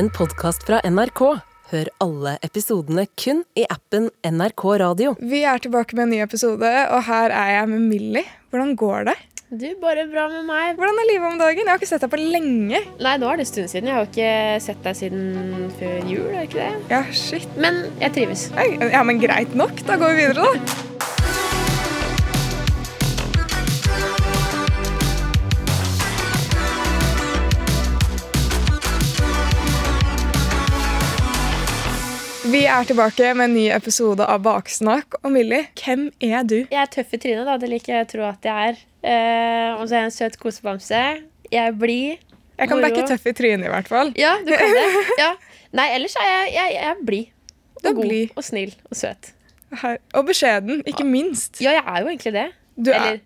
en podkast fra NRK. Hør alle episodene kun i appen NRK Radio. Vi er tilbake med en ny episode, og her er jeg med Millie. Hvordan går det? Du, bare bra med meg. Hvordan er livet om dagen? Jeg har ikke sett deg på lenge. Nei, nå er det en stund siden. Jeg har jo ikke sett deg siden før jul, er det ikke det? Ja, shit. Men jeg trives. Ja, men greit nok. Da går vi videre, da. Er tilbake med en ny episode av Baksnakk. Og Millie, hvem er du? Jeg er tøff i trynet, da. Det liker jeg å tro at jeg er. Uh, og så er jeg en søt kosebamse. Jeg er blid. Jeg kan backe tøff i trynet, i hvert fall. Ja, du kan det. Ja. Nei, ellers er jeg, jeg, jeg er blid. Og god Bli. og snill og søt. Her. Og beskjeden, ikke minst. Ja, jeg er jo egentlig det. Du er, Eller.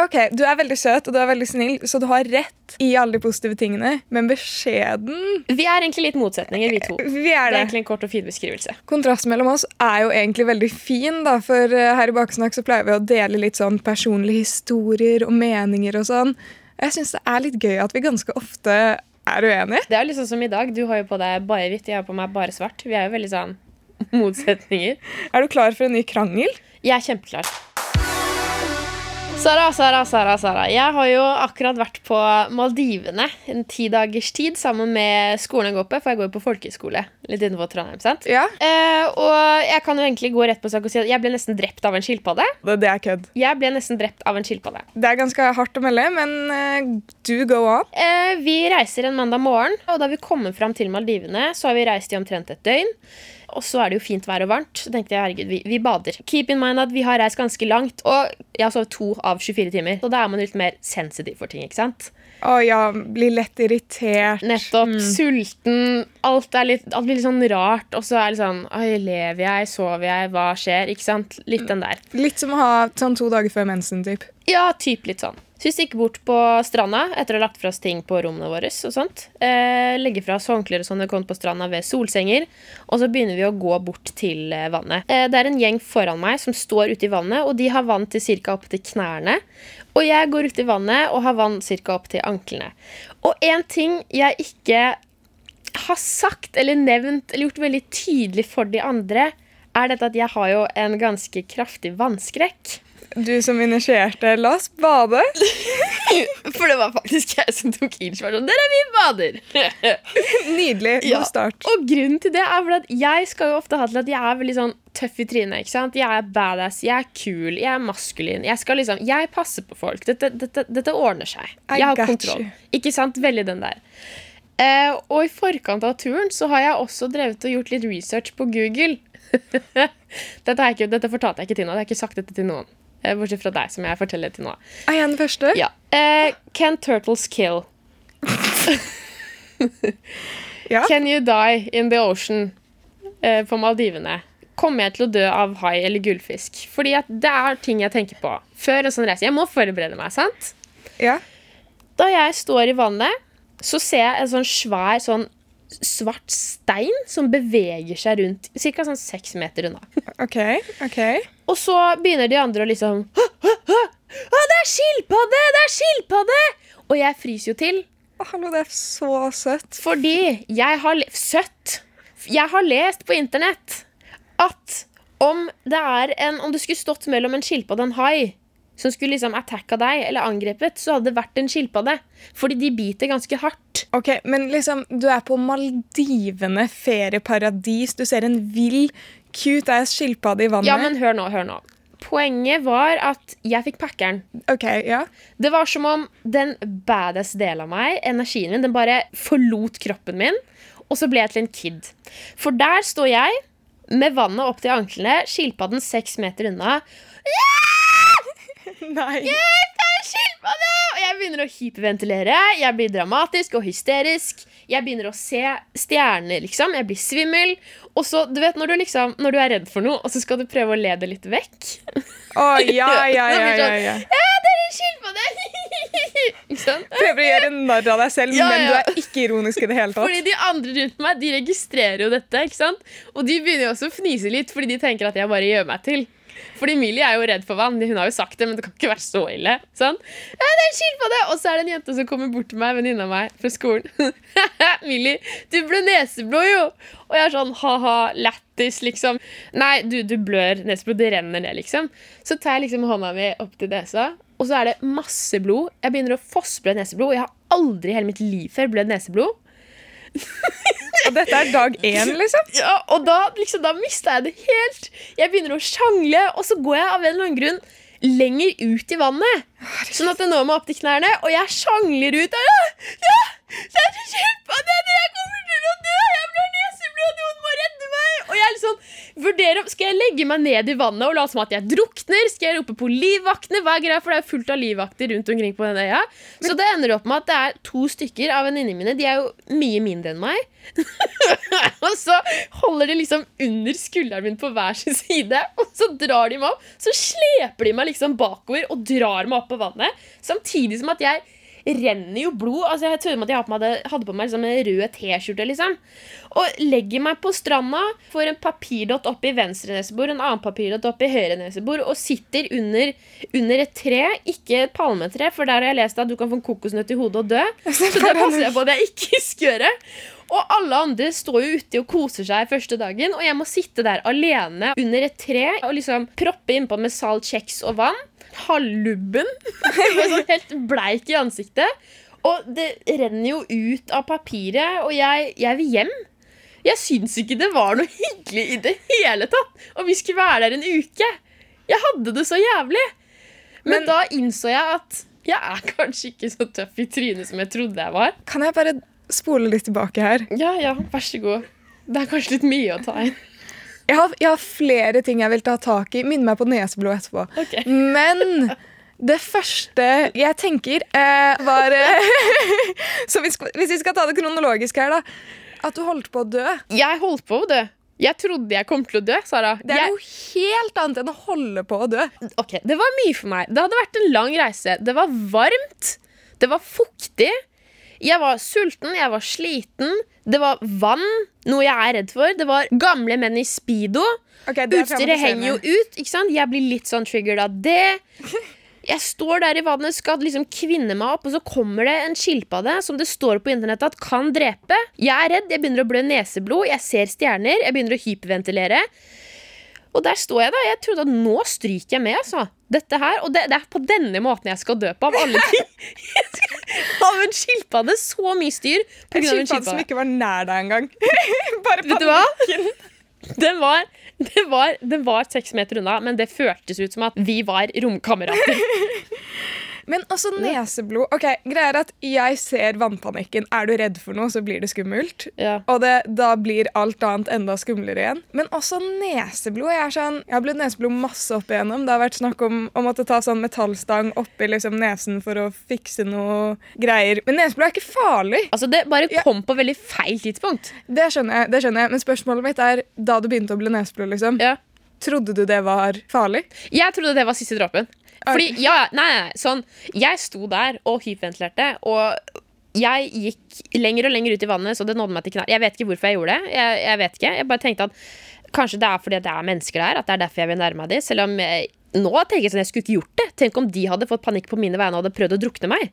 Ok, du er veldig søt og du er veldig snill, så du har rett i alle de positive tingene. Men beskjeden Vi er egentlig litt motsetninger, vi to. Vi Det er er egentlig en kort og fin beskrivelse. Kontrasten mellom oss er jo egentlig veldig fin, da, for eh, her i Baksnakk så pleier vi å dele litt sånn personlige historier og meninger og sånn. Jeg syns det er litt gøy at vi ganske ofte er uenige. Det er liksom som i dag. Du har jo på deg bare hvitt, jeg har på meg bare svart. Vi er jo veldig sånn motsetninger. Er du klar for en ny krangel? Jeg er kjempeklar. Sara, Sara, Sara, Sara. Jeg har jo akkurat vært på Maldivene en ti dagers tid sammen med skolen jeg går på, for jeg går jo på folkehøyskole litt innenfor Trondheim. sant? Ja. Eh, og jeg kan jo egentlig gå rett på sak og si at jeg ble nesten drept av en skilpadde. Det, det er kødd. Jeg ble nesten drept av en skilpadde. Det er ganske hardt å melde, men eh, do go on. Eh, vi reiser en mandag morgen, og da vi kommer fram til Maldivene, så har vi reist i omtrent et døgn. Og så er det jo fint vær og varmt. Så tenkte jeg, herregud, vi, vi bader. Keep in mind at vi har reist ganske langt, og jeg har sovet to av 24 timer. Så da er man litt mer sensitiv for ting, ikke sant? Å ja, blir lett irritert. Nettopp. Sulten. Alt, er litt, alt blir litt sånn rart. Og så er det sånn Oi, lever jeg? Sover jeg? Hva skjer? Ikke sant? Litt den der. Litt som å ha sånn to dager før mensen, typ. Ja, typ litt sånn. Så vi stikker bort på stranda etter å ha lagt fra oss ting på rommene våre. og sånt. Eh, legger fra oss håndklær og sånn når vi kommer på stranda ved solsenger. Og så begynner vi å gå bort til eh, vannet. Eh, det er en gjeng foran meg som står ute i vannet, og de har vann til ca. opp til knærne. Og jeg går ut i vannet og har vann ca. opp til anklene. Og en ting jeg ikke har sagt eller nevnt eller gjort veldig tydelig for de andre, er dette at jeg har jo en ganske kraftig vannskrekk. Du som initierte 'la oss bade'. For det var faktisk jeg som tok inch. Der er Dere, vi bader! Nydelig. God Ja. start. Og grunnen til det er fordi at jeg skal jo ofte ha til at jeg er veldig sånn tøff i trynet. ikke sant? Jeg er badass, jeg er kul, jeg er maskulin. Jeg skal liksom, jeg passer på folk. Dette, dette, dette ordner seg. I Jeg har kontroll. you. Ikke sant? Veldig den der. Eh, og i forkant av turen så har jeg også drevet og gjort litt research på Google. dette, ikke, dette fortalte jeg ikke til noen. Jeg har ikke sagt dette til noen. Eh, Bortsett fra deg, som jeg forteller til nå. Er jeg den første? Ja. Uh, can turtles kill? Ja. Can you die in the ocean uh, på Maldivene? Kommer jeg til å dø av hai eller gullfisk? Fordi det er ting jeg tenker på før en sånn reise. Jeg må forberede meg, sant? Ja. Da jeg står i vannet, så ser jeg en sånn svær sånn svart stein som beveger seg rundt ca. sånn seks meter unna. OK. ok. Og så begynner de andre å liksom «Hå, hå, hå! Å, det er skilpadde! Det er skilpadde! Og jeg fryser jo til. Hallo, det er så søtt. Fordi jeg har Søtt! Jeg har lest på internett at om det er en Om det skulle stått mellom en skilpadde og en hai som skulle liksom attacka deg eller angrepet, så hadde det vært en skilpadde. Fordi de biter ganske hardt. Ok, Men liksom, du er på Maldivene, ferieparadis. Du ser en vill, cute ass skilpadde i vannet. Ja, men hør nå, hør nå. Poenget var at jeg fikk packeren. Ok, ja. Det var som om den badass delen av meg, energien min, den bare forlot kroppen min. Og så ble jeg til en kid. For der står jeg med vannet opp til anklene, skilpadden seks meter unna. Nei. Det er en skilpadde! Og jeg begynner å hyperventilere. Jeg blir dramatisk og hysterisk. Jeg begynner å se stjerner, liksom. Jeg blir svimmel. Og så, du vet, når du, liksom, når du er redd for noe, og så skal du prøve å le det litt vekk. Å, ja, ja, ja, ja, sånn, ja. Ja, det er en skilpadde! Prøver å gjøre narr av deg selv, Ja, men du er ikke ironisk i det hele tatt. Fordi de andre rundt meg de registrerer jo dette. ikke sant? Og de begynner jo også å fnise litt, fordi de tenker at jeg bare gjør meg til. Fordi Millie er jo redd for vann. Hun har jo sagt det, men det kan ikke være så ille. Sånn. Ja, det er en det! Og så er det en jente som kommer bort til meg, venninna meg fra skolen. Millie, du ble neseblod, jo! Og jeg er sånn ha-ha, lættis, liksom. Nei, du, du blør neseblod. Det renner ned, liksom. Så tar jeg liksom hånda mi opp til nesa, og så er det masse blod. Jeg begynner å fossblø neseblod, jeg har aldri i hele mitt liv før blødd neseblod. Og dette er dag én, liksom? Ja, og da, liksom, da mista jeg det helt. Jeg begynner å sjangle, og så går jeg av en eller annen grunn lenger ut i vannet. Sånn at det når meg opp til knærne, og jeg sjangler ut. Ja, det er det Jeg kommer til å dø! Jeg blir neseblod! Noen må redde Og jeg liksom Skal jeg legge meg ned i vannet og late som at jeg drukner? Skal jeg rope på livvaktene? Hva er greia? For det er fullt av livvakter rundt omkring på den øya. Så det ender opp med at det er to stykker av venninnene mine. De er jo mye mindre enn meg. og så holder de liksom under skulderen min på hver sin side, og så drar de meg opp. Så sleper de meg liksom bakover og drar meg opp på vannet, samtidig som at jeg renner jo blod. Altså Jeg trodde at jeg hadde, hadde på meg liksom en rød T-skjorte. liksom Og legger meg på stranda, får en papirdott opp i venstre nesebor, en annen papirdott opp i høyre nesebor, og sitter under, under et tre. Ikke et palmetre, for der har jeg lest at du kan få en kokosnøtt i hodet og dø. Så det passer jeg på at jeg ikke skal gjøre. Og alle andre står jo ute og koser seg første dagen, og jeg må sitte der alene under et tre og liksom proppe innpå med salt, kjeks og vann. Halvlubben. sånn helt bleik i ansiktet. Og det renner jo ut av papiret, og jeg, jeg vil hjem. Jeg syns ikke det var noe hyggelig i det hele tatt. Og vi skulle være der en uke. Jeg hadde det så jævlig. Men, Men- da innså jeg at jeg er kanskje ikke så tøff i trynet som jeg trodde jeg var. Kan jeg bare spole litt tilbake her? Ja, ja, vær så god. Det er kanskje litt mye å ta inn. Jeg har, jeg har flere ting jeg vil ta tak i. Minn meg på neseblod etterpå. Okay. Men det første jeg tenker, eh, var eh, Så hvis, Hvis vi skal ta det kronologisk her, da. At du holdt på å dø. Jeg holdt på å dø. Jeg trodde jeg kom til å dø, Sara. Det er jeg, noe helt annet enn å holde på å dø. Ok, Det var mye for meg. Det hadde vært en lang reise. Det var varmt. Det var fuktig. Jeg var sulten, jeg var sliten. Det var vann, noe jeg er redd for. Det var gamle menn i speedo. Okay, Utstyret henger jo ut. ikke sant? Jeg blir litt sånn triggered av det. Jeg står der i vannet, skal liksom kvinne meg opp, og så kommer det en skilpadde som det står på internettet at kan drepe. Jeg er redd, jeg begynner å blø neseblod, jeg ser stjerner, jeg begynner å hyperventilere. Og der står jeg, da. Jeg trodde at nå stryker jeg med, altså. Dette her, Og det, det er på denne måten jeg skal dø på, av alle ting. Av en skilpadde. Så mye styr på En skilpadde som ikke var nær deg engang. Bare hva? Den var, den, var, den var seks meter unna, men det føltes ut som at vi var romkamerater. Men også neseblod. Ok, greia er at Jeg ser vannpanikken. Er du redd for noe, så blir det skummelt. Ja. Og det, da blir alt annet enda skumlere igjen. Men også neseblod. Jeg, er sånn, jeg har blitt neseblod masse opp igjennom. Det har vært snakk om å måtte ta sånn metallstang oppi liksom nesen for å fikse noe greier. Men neseblod er ikke farlig. Altså, det bare Ja. kom på veldig feil tidspunkt. Det skjønner jeg. det skjønner jeg. Men spørsmålet mitt er da du begynte å bli neseblod, liksom, Ja. trodde du det var farlig? Jeg trodde det var siste dråpen. Fordi, ja, nei, nei, sånn Jeg sto der og hyperventilerte, og jeg gikk lenger og lenger ut i vannet, så det nådde meg til knær. Jeg vet ikke hvorfor jeg gjorde det. Jeg, jeg vet ikke. Jeg bare tenkte at kanskje det er fordi det er mennesker der, at det er derfor jeg vil nærme meg dem. Selv om jeg, nå tenker jeg sånn, jeg skulle ikke gjort det. Tenk om de hadde fått panikk på mine vegne og hadde prøvd å drukne meg.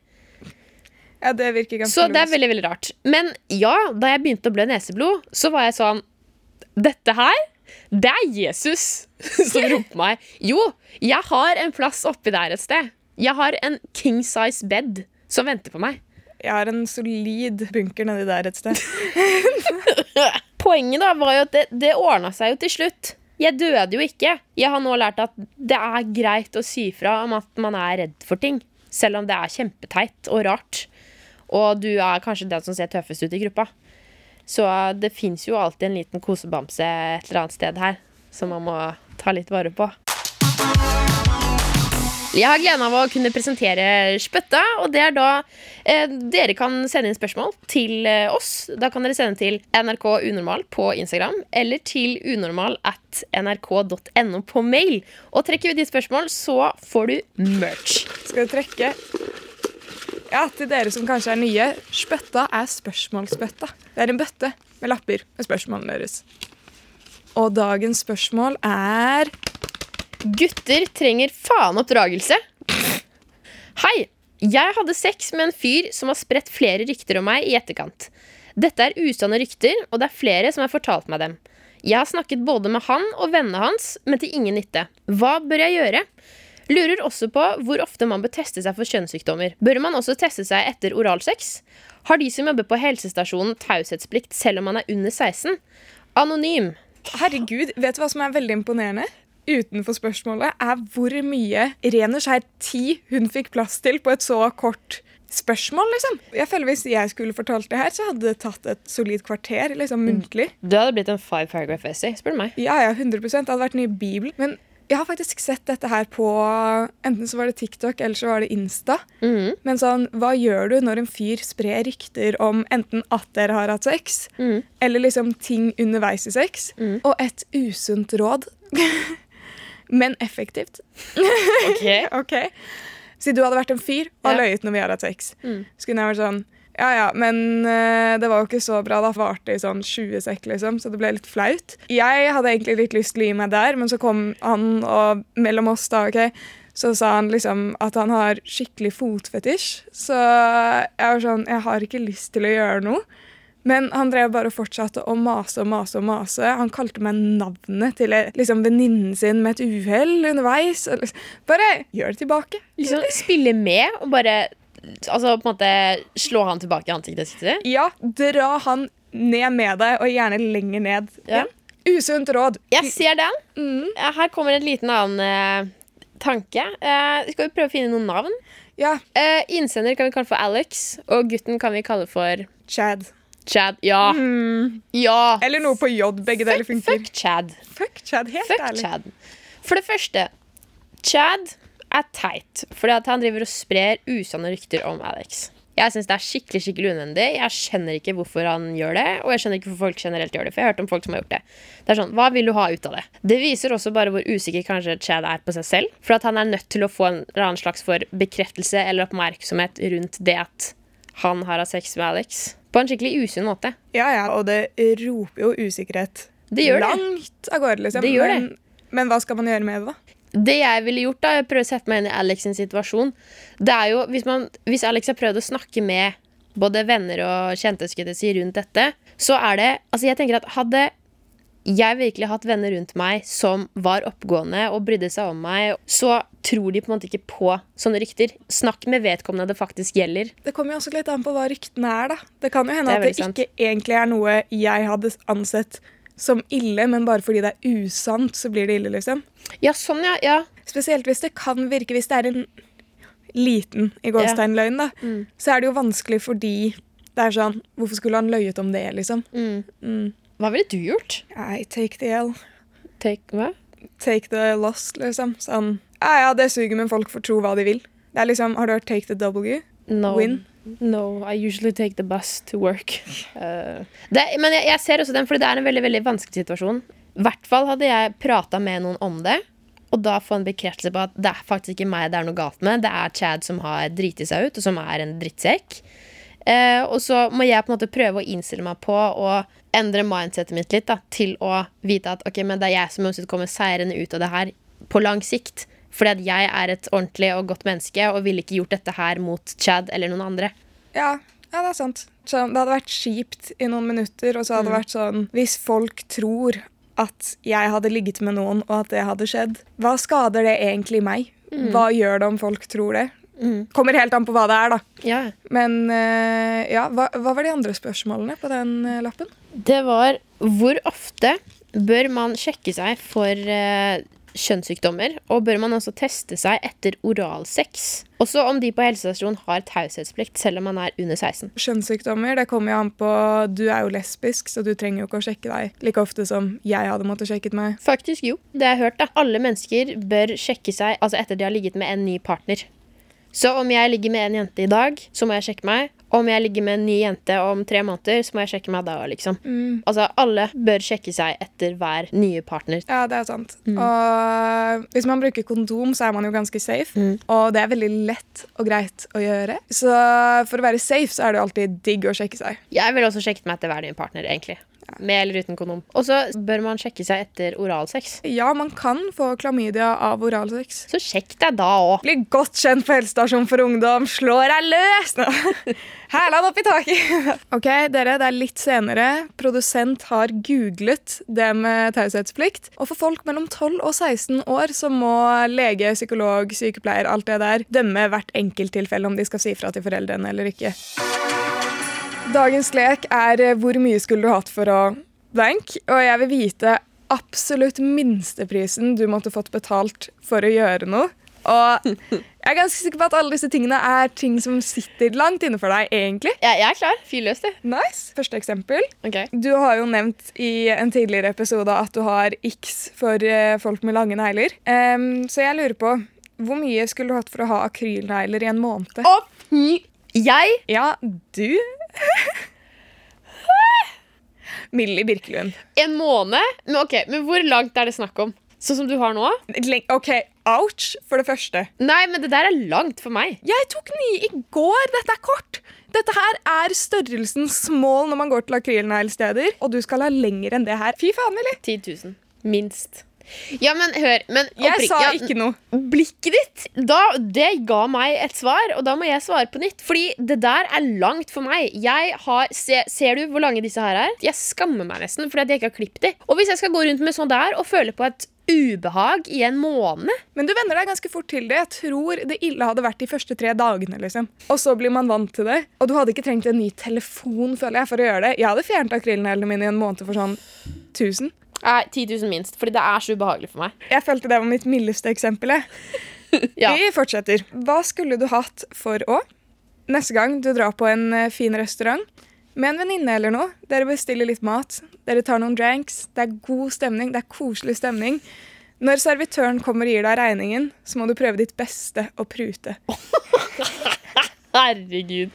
Ja, det virker ganske Så det er veldig, veldig rart. Men ja, da jeg begynte å blø neseblod, så var jeg sånn Dette her, det er Jesus som roper meg. Jo, jeg har en plass oppi der et sted. Jeg har en king size bed som venter på meg. Jeg har en solid bunker nedi der et sted. Poenget da var jo at det, det ordna seg jo til slutt. Jeg døde jo ikke. Jeg har nå lært at det er greit å si fra om at man er redd for ting. Selv om det er kjempeteit og rart. Og du er kanskje den som ser tøffest ut i gruppa. Så det fins jo alltid en liten kosebamse et eller annet sted her som man må ta litt vare på. Jeg har gleden av å kunne presentere Spøtta, og det er da eh, dere kan sende inn spørsmål til eh, oss. Da kan dere sende til NRK Unormal på Instagram eller til unormal at nrk.no på mail. Og trekker vi ditt spørsmål, så får du merch. Skal du trekke? Ja, til dere som kanskje er nye. Spøtta er spørsmålsbøtta. Det er en bøtte med lapper med spørsmålene deres. Og dagens spørsmål er Gutter trenger faen oppdragelse. Hei! Jeg hadde sex med en fyr som har spredt flere rykter om meg i etterkant. Dette er usanne rykter, og det er flere som har fortalt meg dem. Jeg har snakket både med han og vennene hans, men til ingen nytte. Hva bør jeg gjøre? Lurer også på hvor ofte man bør teste seg for kjønnssykdommer. Bør man også teste seg etter oralsex? Har de som jobber på helsestasjonen taushetsplikt selv om man er under 16? Anonym. Herregud, vet du hva som er veldig imponerende? Utenfor spørsmålet er hvor mye ren og skjær tid hun fikk plass til på et så kort spørsmål, liksom. Jeg føler Hvis jeg skulle fortalt det her, så hadde det tatt et solid kvarter liksom muntlig. Det hadde blitt en five paragraph essay, spør du meg. Ja, ja, 100 Det hadde vært ny bibel. Men jeg har faktisk sett dette her på Enten så var det TikTok eller så var det Insta. Mm. Men sånn, hva gjør du når en fyr sprer rykter om enten at dere har hatt sex, mm. eller liksom ting underveis i sex? Mm. Og et usunt råd, men effektivt. Ok. okay. Si du hadde vært en fyr og Ja. løyet når vi har hatt sex. Mm. Så kunne jeg vært sånn Ja ja, men uh, det var jo ikke så bra. Da varte i sånn 20 sekk, liksom, så det ble litt flaut. Jeg hadde egentlig litt lyst til å gi meg der, men så kom han, og mellom oss da, ok, så sa han liksom at han har skikkelig fotfetisj. Så jeg var sånn Jeg har ikke lyst til å gjøre noe. Men han drev bare og fortsatte å mase og mase og mase. Han kalte meg navnet til liksom, venninnen sin med et uhell underveis. Liksom, bare gjør det tilbake. Liksom spille med og bare Altså på en måte slå han tilbake i ansiktet sitt? Ja, dra han ned med deg, og gjerne lenger ned. Ja. Usunt råd. Jeg ser den. Mm. Her kommer en liten annen uh, tanke. Uh, skal vi prøve å finne noen navn? Ja, Uh, innsender kan vi kalle for Alex, og gutten kan vi kalle for Chad. Chad. Ja. Mm. Ja. Eller noe på J. Begge deler funker. fuck Chad. Fuck Chad, helt Fuck ærlig. Chad. For det første, Chad er teit fordi at han driver og sprer usanne rykter om Alex. Jeg syns det er skikkelig skikkelig unødvendig. Jeg skjønner ikke hvorfor han gjør det. Og jeg skjønner ikke hvorfor folk generelt gjør det. For jeg har hørt om folk som har gjort det. Det er sånn, Hva vil du ha ut av det? Det viser også bare hvor usikker kanskje Chad er på seg selv. For at han er nødt til å få en eller annen slags for bekreftelse eller oppmerksomhet rundt det at han har hatt sex med Alex. På en skikkelig usunn måte. Ja, ja, og det roper jo usikkerhet Det gjør det. langt av gårde, liksom. Det gjør men, men hva skal man gjøre med det, da? Det jeg ville gjort, da, jeg prøver å sette meg inn i Alex sin situasjon Det er jo, Hvis, man, hvis Alex har prøvd å snakke med både venner og kjente skulle si, rundt dette, så er det Altså, jeg tenker at hadde jeg virkelig hatt venner rundt meg som var oppgående og brydde seg om meg, så tror de på en måte ikke på sånne rykter. Snakk med vedkommende det faktisk gjelder. Det kommer jo også litt an på hva ryktene er, da. Det kan jo hende Det at det sant. ikke egentlig er noe jeg hadde ansett som ille, men bare fordi det er usant, så blir det ille, liksom. Ja, sånn, ja. ja. Spesielt hvis det kan virke Hvis det er en liten i gåstegnløgn, da, Mm. så er det jo vanskelig fordi det er sånn Hvorfor skulle han løyet om det, liksom? Mm. Mm. Hva ville du gjort? Nei, take the L. Take, hva? Take the loss, liksom. Sånn Ja ja, det suger, men folk får tro hva de vil. Det er liksom, Har du hørt take the W? No. Win? No, I usually take the bus to work. Uh, det, men jeg, jeg ser også den, for det er en veldig veldig vanskelig situasjon. I hvert fall hadde jeg prata med noen om det, og da få en bekreftelse på at det er faktisk ikke meg det er noe galt med. Det er Chad som har driti seg ut, og som er en drittsekk. Uh, og så må jeg på en måte prøve å innstille meg på å endre mindsetet mitt litt da, til å vite at ok, men det er jeg som uansett kommer seirende ut av det her på lang sikt. Fordi at jeg er et ordentlig og godt menneske og ville ikke gjort dette her mot Chad eller noen andre. Ja, ja, det er sant. Så det hadde vært kjipt i noen minutter, og så hadde det vært sånn Hvis folk tror at jeg hadde ligget med noen, og at det hadde skjedd, hva skader det egentlig meg? Hva gjør det om folk tror det? Kommer helt an på hva det er, da. Ja. Men uh, ja, hva, hva var de andre spørsmålene på den uh, lappen? Det var hvor ofte bør man sjekke seg for eh, kjønnssykdommer, og bør man også teste seg etter oralsex? Også om de på helsestasjonen har taushetsplikt selv om man er under 16. Kjønnssykdommer det kommer jo an på Du er jo lesbisk, så du trenger jo ikke å sjekke deg like ofte som jeg hadde måttet sjekket meg. Faktisk jo, det har jeg hørt da. Alle mennesker bør sjekke seg altså etter de har ligget med en ny partner. Så om jeg ligger med en jente i dag, så må jeg sjekke meg. Om jeg ligger med en ny jente om tre måneder, så må jeg sjekke meg da, liksom. Altså, alle bør sjekke seg etter hver nye partner. Ja, det er sant. Og hvis man bruker kondom, så er man jo ganske safe. Og det er veldig lett og greit å gjøre. Så for å være safe, så er det jo alltid digg å sjekke seg. Jeg ville også sjekket meg etter hver nye partner, egentlig. Med eller uten kondom. Og så bør man sjekke seg etter oralsex. Ja, man kan få klamydia av oralsex. Så sjekk deg da òg. Bli godt kjent på helsestasjon for ungdom. Slår deg løs! Hælan opp i taket. ok, dere, det er litt senere. Produsent har googlet det med taushetsplikt. Og for folk mellom 12 og 16 år så må lege, psykolog, sykepleier, alt det der dømme hvert enkelttilfelle om de skal si fra til foreldrene eller ikke. Dagens lek er eh, hvor mye skulle du hatt for å blank, og jeg vil vite absolutt minsteprisen du måtte fått betalt for å gjøre noe. Og jeg er ganske sikker på at alle disse tingene er ting som sitter langt inne for deg, egentlig. Ja, jeg er klar. Fyr løs, du. Nice. Første eksempel. Okay. Du har jo nevnt i en tidligere episode at du har x for eh, folk med lange negler. Um, så jeg lurer på, hvor mye skulle du hatt for å ha akrylnegler i en måned? Å, fy Jeg? Ja, du? Millie Birkelund. En måned? Men okay, men hvor langt er det snakk om? Sånn som du har nå? OK, ouch, for det første. Nei, men det der er langt for meg. Jeg tok ny i går. Dette er kort. Dette her er størrelsen small når man går til akrylneglesteder. Og du skal ha lenger enn det her. Fy faen, Millie. 10 000. Minst. Ja, men hør men Jeg sa ikke noe. Blikket ditt, da, det ga meg et svar, og da må jeg svare på nytt. Fordi det der er langt for meg. Jeg har, se, ser du hvor lange disse her er? Jeg skammer meg nesten fordi at jeg ikke har klippet de. Og hvis jeg skal gå rundt med sånn der og føle på et ubehag i en måned Men du venner deg ganske fort til det. Jeg tror det ille hadde vært de første tre dagene. liksom. Og så blir man vant til det. Og du hadde ikke trengt en ny telefon føler jeg, for å gjøre det. Jeg hadde fjernet akrylneglene mine i en måned for sånn 1000. Nei, 10 000 minst, fordi det er så ubehagelig for meg. Jeg følte det var mitt mildeste eksempel. Ja. Vi fortsetter. Hva skulle du hatt for å Neste gang du drar på en eh, fin restaurant med en venninne eller noe, dere bestiller litt mat, dere tar noen dranks, det er god stemning, det er koselig stemning. Når servitøren kommer og gir deg regningen, så må du prøve ditt beste å prute. Herregud.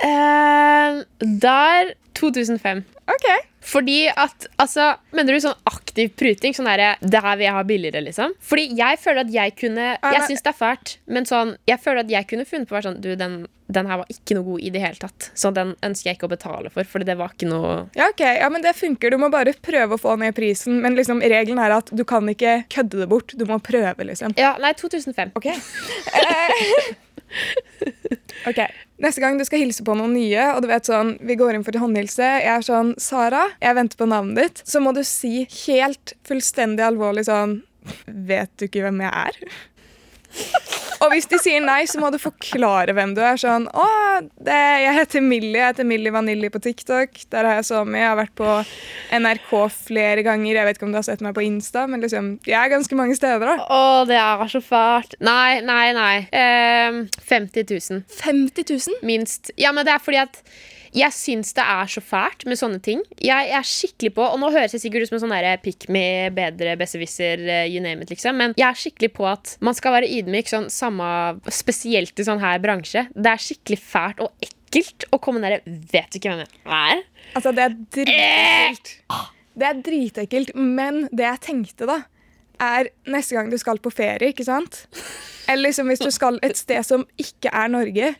Uh, der 2005. OK. Fordi at, altså, Mener du sånn aktiv pruting? Sånn derre Det her vil jeg ha billigere, liksom? Fordi jeg føler at jeg kunne Jeg syns det er fælt, men sånn Jeg føler at jeg kunne funnet på å være sånn Du, den, den her var ikke noe god i det hele tatt. Så den ønsker jeg ikke å betale for, Fordi det var ikke noe Ja, ok. Ja, men Det funker. Du må bare prøve å få ned prisen. Men liksom, regelen er at du kan ikke kødde det bort. Du må prøve, liksom. Ja, nei, 2005. Ok. Ok. Neste gang du skal hilse på noen nye, og du vet sånn, vi går inn for en håndhilse, jeg er sånn Sara, jeg venter på navnet ditt, så må du si helt fullstendig alvorlig sånn Vet du ikke hvem jeg er? Og hvis de sier nei, så må du forklare hvem du er. Sånn, å, det, jeg heter Millie, jeg heter Millie Vanilli på TikTok. Der har jeg så med. Jeg har vært på NRK flere ganger. Jeg vet ikke om du har sett meg på Insta, men liksom, jeg er ganske mange steder. da. Å, det er så fælt. Nei, nei, nei. Eh, 50 000. 50 000? Minst. Ja, men det er fordi at jeg syns det er så fælt med sånne ting. Jeg er skikkelig på, og nå høres jeg sikkert ut som en sånn der pick me, bedre, besserwisser, eh, you name it, liksom. Men jeg er skikkelig på at man skal være ydmyk, sånn samme Spesielt i sånn her bransje. Det er skikkelig fælt og ekkelt å komme ned Vet du ikke hvem jeg er? Altså, det er dritekkelt. Det er dritekkelt, men det jeg tenkte, da, er neste gang du skal på ferie, ikke sant? Eller liksom hvis du skal et sted som ikke er Norge,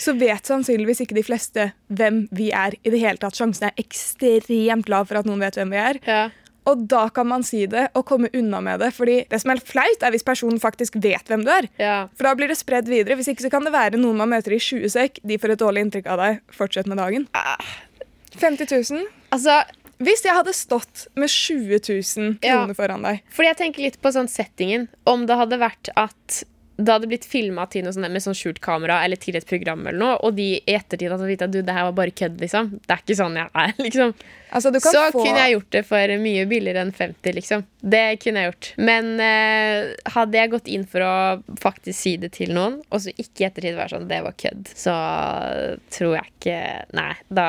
så vet sannsynligvis ikke de fleste hvem vi er i det hele tatt. Sjansen er ekstremt lav for at noen vet hvem vi er. Ja. Og da kan man si det og komme unna med det. Fordi det som er flaut, er hvis personen faktisk vet hvem du er. ja. For da blir det spredd videre. Hvis ikke så kan det være noen man møter i 20-sekk. De får et dårlig inntrykk av deg. Fortsett med dagen. 50 000. Altså, Hvis jeg hadde stått med 20 000 Ja. kroner foran deg Fordi jeg tenker litt på sånn settingen. Om det hadde vært at det hadde blitt filma med sånn skjult kamera eller til et program, eller noe, og de i ettertid hadde vite at du, det her var bare kødd, liksom. Det er ikke sånn jeg er, liksom. altså, du kan Så få, kunne jeg gjort det for mye billigere enn 50, liksom. Det kunne jeg gjort. Men eh, hadde jeg gått inn for å faktisk si det til noen, og så ikke i ettertid være sånn det var kødd, så tror jeg ikke Nei, da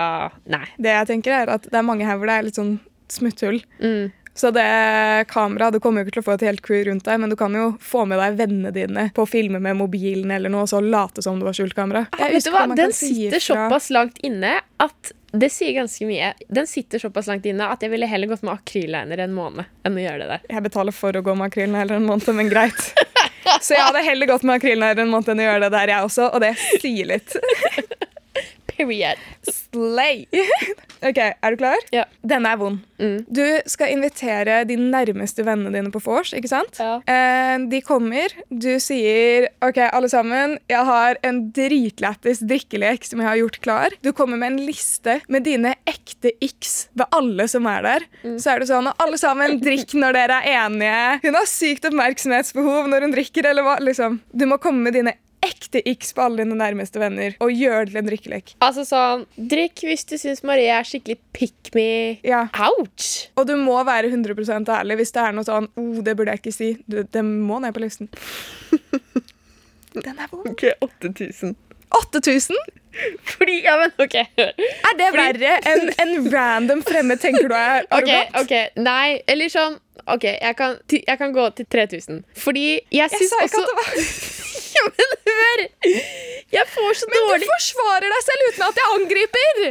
Nei. Det jeg tenker er at det er mange her hvor det er litt sånn smutthull. Mm. Så det kameraet Du kommer jo ikke til å få et helt crew rundt deg, men du kan jo få med deg vennene dine på å filme med mobilen eller noe, og så late som det var skjult kamera. Jeg Vet du hva? Den si sitter såpass langt inne at det sier ganske mye. Den sitter såpass langt inne at jeg ville heller gått med akryllegner en måned enn å gjøre det der. Jeg betaler for å gå med akrylnegler en måned, men greit. Så jeg hadde heller gått med akrylnegler en måned enn å gjøre det der, jeg også, og det sier litt. Period. Slay! OK, er du klar? Ja. Denne er vond. Mm. Du skal invitere de nærmeste vennene dine på vors, ikke sant? Ja. Eh, de kommer, du sier OK, alle sammen, jeg har en dritlættis drikkelek som jeg har gjort klar. Du kommer med en liste med dine ekte x ved alle som er der. Så er det sånn alle sammen drikk når dere er enige. Hun har sykt oppmerksomhetsbehov når hun drikker, eller hva? Liksom. Du må komme med dine ekte x på alle dine nærmeste venner og gjør det til en drikkelek. Altså sånn Drikk hvis du syns Marie er skikkelig pick me. Ja. Ouch! Og du må være 100% ærlig hvis det er noe sånn oh, det burde jeg ikke si. Du, det må ned på listen. Den er vond. Ok, 8000. 8000? Fordi Ja, men OK. Er det verre enn en random fremmed tenker du er arrogant? ok, Nei, eller sånn OK, jeg kan, jeg kan gå til 3000. Fordi jeg Jeg sa ikke også at det var Ja, men hør! Jeg får så Men du forsvarer deg selv uten at jeg angriper!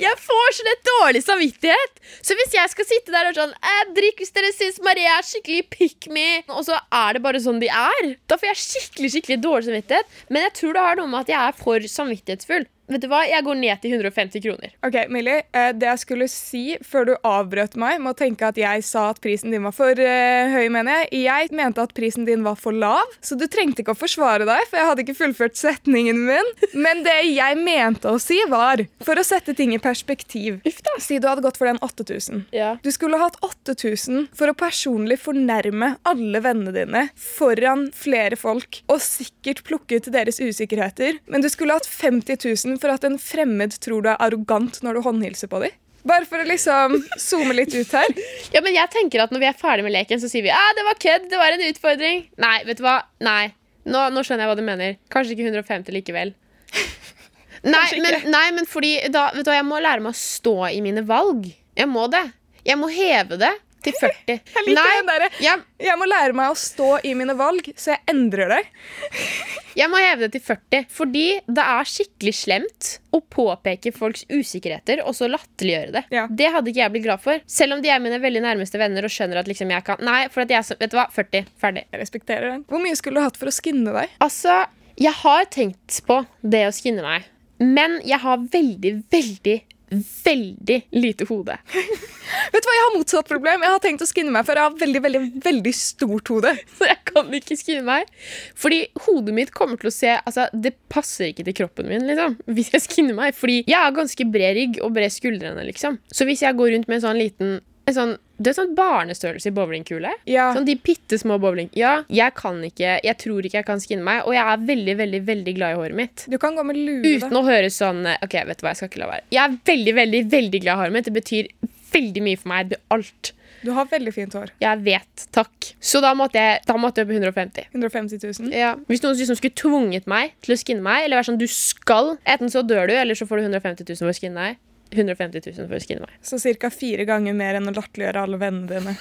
Jeg får sånn et dårlig samvittighet. Så hvis jeg skal sitte der og sånn eh, Drikk hvis dere syns Marie er skikkelig pick me, og så er det bare sånn de er, da får jeg skikkelig skikkelig dårlig samvittighet. Men jeg tror det har noe med at jeg er for samvittighetsfull. Vet du hva? Jeg går ned til 150 kroner. Ok, Millie, eh, Det jeg skulle si før du avbrøt meg med å tenke at jeg sa at prisen din var for uh, høy, mener jeg. Jeg mente at prisen din var for lav, så du trengte ikke å forsvare deg, for jeg hadde ikke fullført setningen min. Men det jeg mente å si, var for å sette ting i perspektiv. Si du hadde gått for den 8000. Ja. Du skulle hatt 8000 for å personlig fornærme alle vennene dine foran flere folk og sikkert plukke ut deres usikkerheter. Men du skulle hatt 50 000 for at en fremmed tror du er arrogant når du håndhilser på dem. Bare for å liksom zoome litt ut her. ja, men jeg tenker at når vi er ferdig med leken, så sier vi ah, det var kødd, det var en utfordring. Nei, vet du hva? Nei. Nå, nå skjønner jeg hva du mener. Kanskje ikke 150 likevel. Nei, men, nei, men fordi da, vet du hva, jeg må lære meg å stå i mine valg. Jeg må det. Jeg må heve det til 40. Jeg liker Nei, den derre jeg, Jeg må lære meg å stå i mine valg, så jeg endrer det. jeg må heve det til 40. Fordi det er skikkelig slemt å påpeke folks usikkerheter og så latterliggjøre det. Ja. Det hadde ikke jeg blitt glad for. Selv om de er mine veldig nærmeste venner og skjønner at liksom jeg kan Nei, for at jeg så Vet du hva? 40. Ferdig. Jeg respekterer den. Hvor mye skulle du hatt for å skinne deg? Altså, jeg har tenkt på det å skinne meg. Men jeg har veldig, veldig, veldig lite hode. Vet du hva, Jeg har motsatt problem. Jeg har tenkt å skinne meg, for jeg har veldig, veldig, veldig stort hode. Så jeg kan ikke skinne meg. Fordi hodet mitt kommer til å se Altså, det passer ikke til kroppen min, liksom. Hvis jeg skinner meg. Fordi jeg har ganske bred rygg og bred skuldrene, liksom. Så hvis jeg går rundt med en sånn liten en sånn, Det er sånn barnestørrelse i bowlingkule. Ja. Sånn de bitte små bowling. Ja, jeg kan ikke Jeg tror ikke jeg kan skinne meg, og jeg er veldig, veldig, veldig glad i håret mitt. Du kan gå med lue. Uten å høres sånn Ok, vet du hva, jeg skal ikke la være. Jeg er veldig, veldig, veldig glad i håret mitt. Det betyr veldig mye for meg. Det blir alt. Du har veldig fint hår. Jeg vet. Takk. Så da måtte jeg, da måtte jeg i 150. 150 000. Ja. Hvis noen liksom skulle tvunget meg til å skinne meg, eller være sånn du skal Enten så dør du, eller så får du 150 000 for å skinne deg. 150 000 for å skinne meg. Så ca. fire ganger mer enn å latterliggjøre alle vennene dine.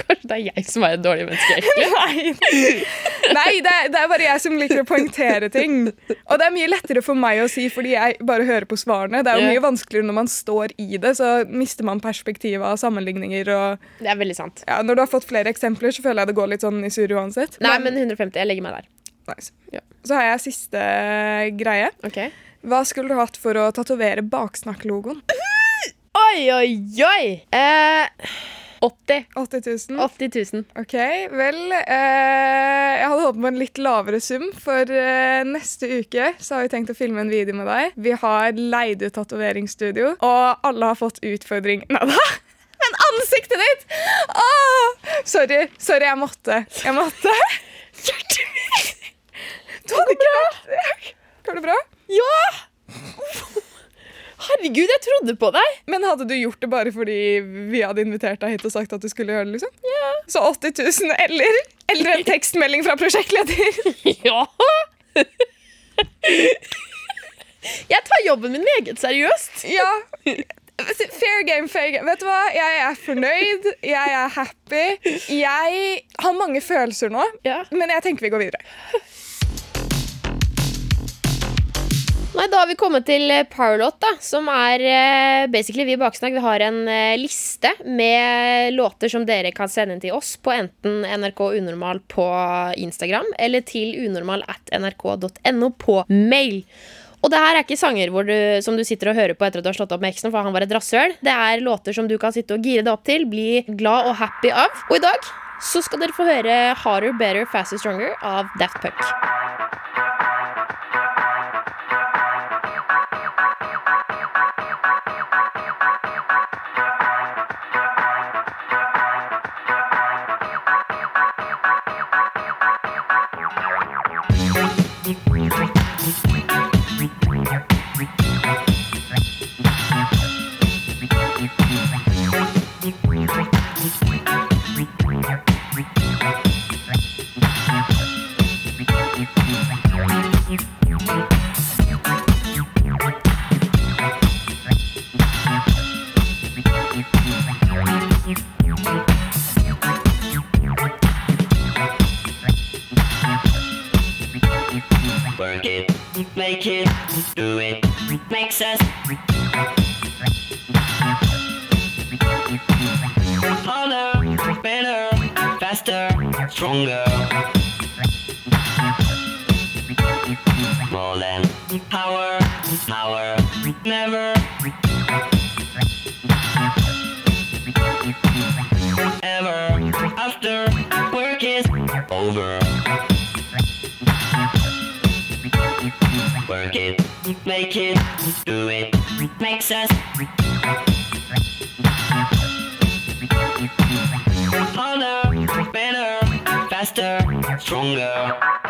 Kanskje det er jeg som er et dårlig menneske, egentlig. Nei, Nei det, er, det er bare jeg som liker å poengtere ting. Og det er mye lettere for meg å si fordi jeg bare hører på svarene. Det er jo mye vanskeligere når man står i det, så mister man perspektivet av sammenligninger. Og Det er veldig sant. ja, når du har fått flere eksempler, så føler jeg det går litt sånn i surr uansett. Nei, men 150. Jeg legger meg der. nice. Ja. Så har jeg siste greie. Ok. Hva skulle du hatt for å tatovere baksnakk-logoen? Oi, oi, oi! Eh, 80. 80 000? 80 000. Ok, vel eh, Jeg hadde håpet på en litt lavere sum, for eh, neste uke så har vi tenkt å filme en video med deg. Vi har leid ut tatoveringsstudio, og alle har fått utfordring Nei da! Men ansiktet ditt! Åh! Sorry, sorry, jeg måtte. Jeg måtte. Hjertet mitt! Du hadde ikke vært Går det bra? Ja! Herregud, jeg trodde på deg! Men hadde du gjort det bare fordi vi hadde invitert deg hit og sagt at du skulle gjøre det? liksom? Ja. Så 80 000 eller, eller en tekstmelding fra prosjektleder? ja! jeg tar jobben min meget seriøst. ja. Fair game, fair game. Vet du hva? Jeg er fornøyd. Jeg er happy. Jeg har mange følelser nå, yeah. men jeg tenker vi går videre. Nei, da har vi kommet til eh, Powerlot, da, som er eh, basically vi i Baksnakk. Vi har en eh, liste med låter som dere kan sende inn til oss på enten NRK Unormal på Instagram eller til unormal at nrk.no på mail. Og det her er ikke sanger du, som du sitter og hører på etter at du har slått opp med eksen, for han var et rassøl. Det er låter som du kan sitte og gire deg opp til, bli glad og happy av. Og i dag så skal dere få høre Harder, Better, Faster, Stronger av Daft Punk. Never. Ever. After work is over. Work it. Make it. Do it. Makes us. Harder. Better. Faster. Stronger.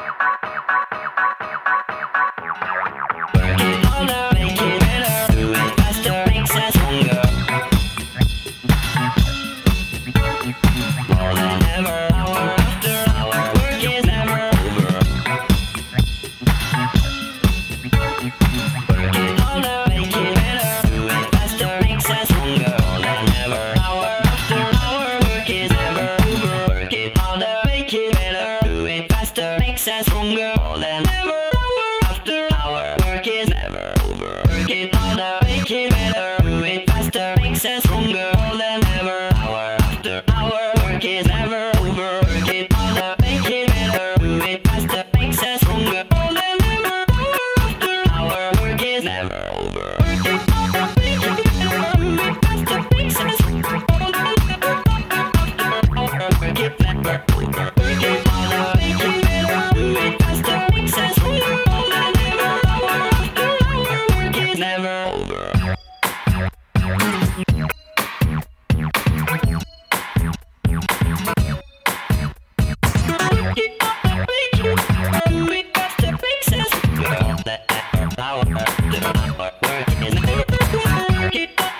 Thank you.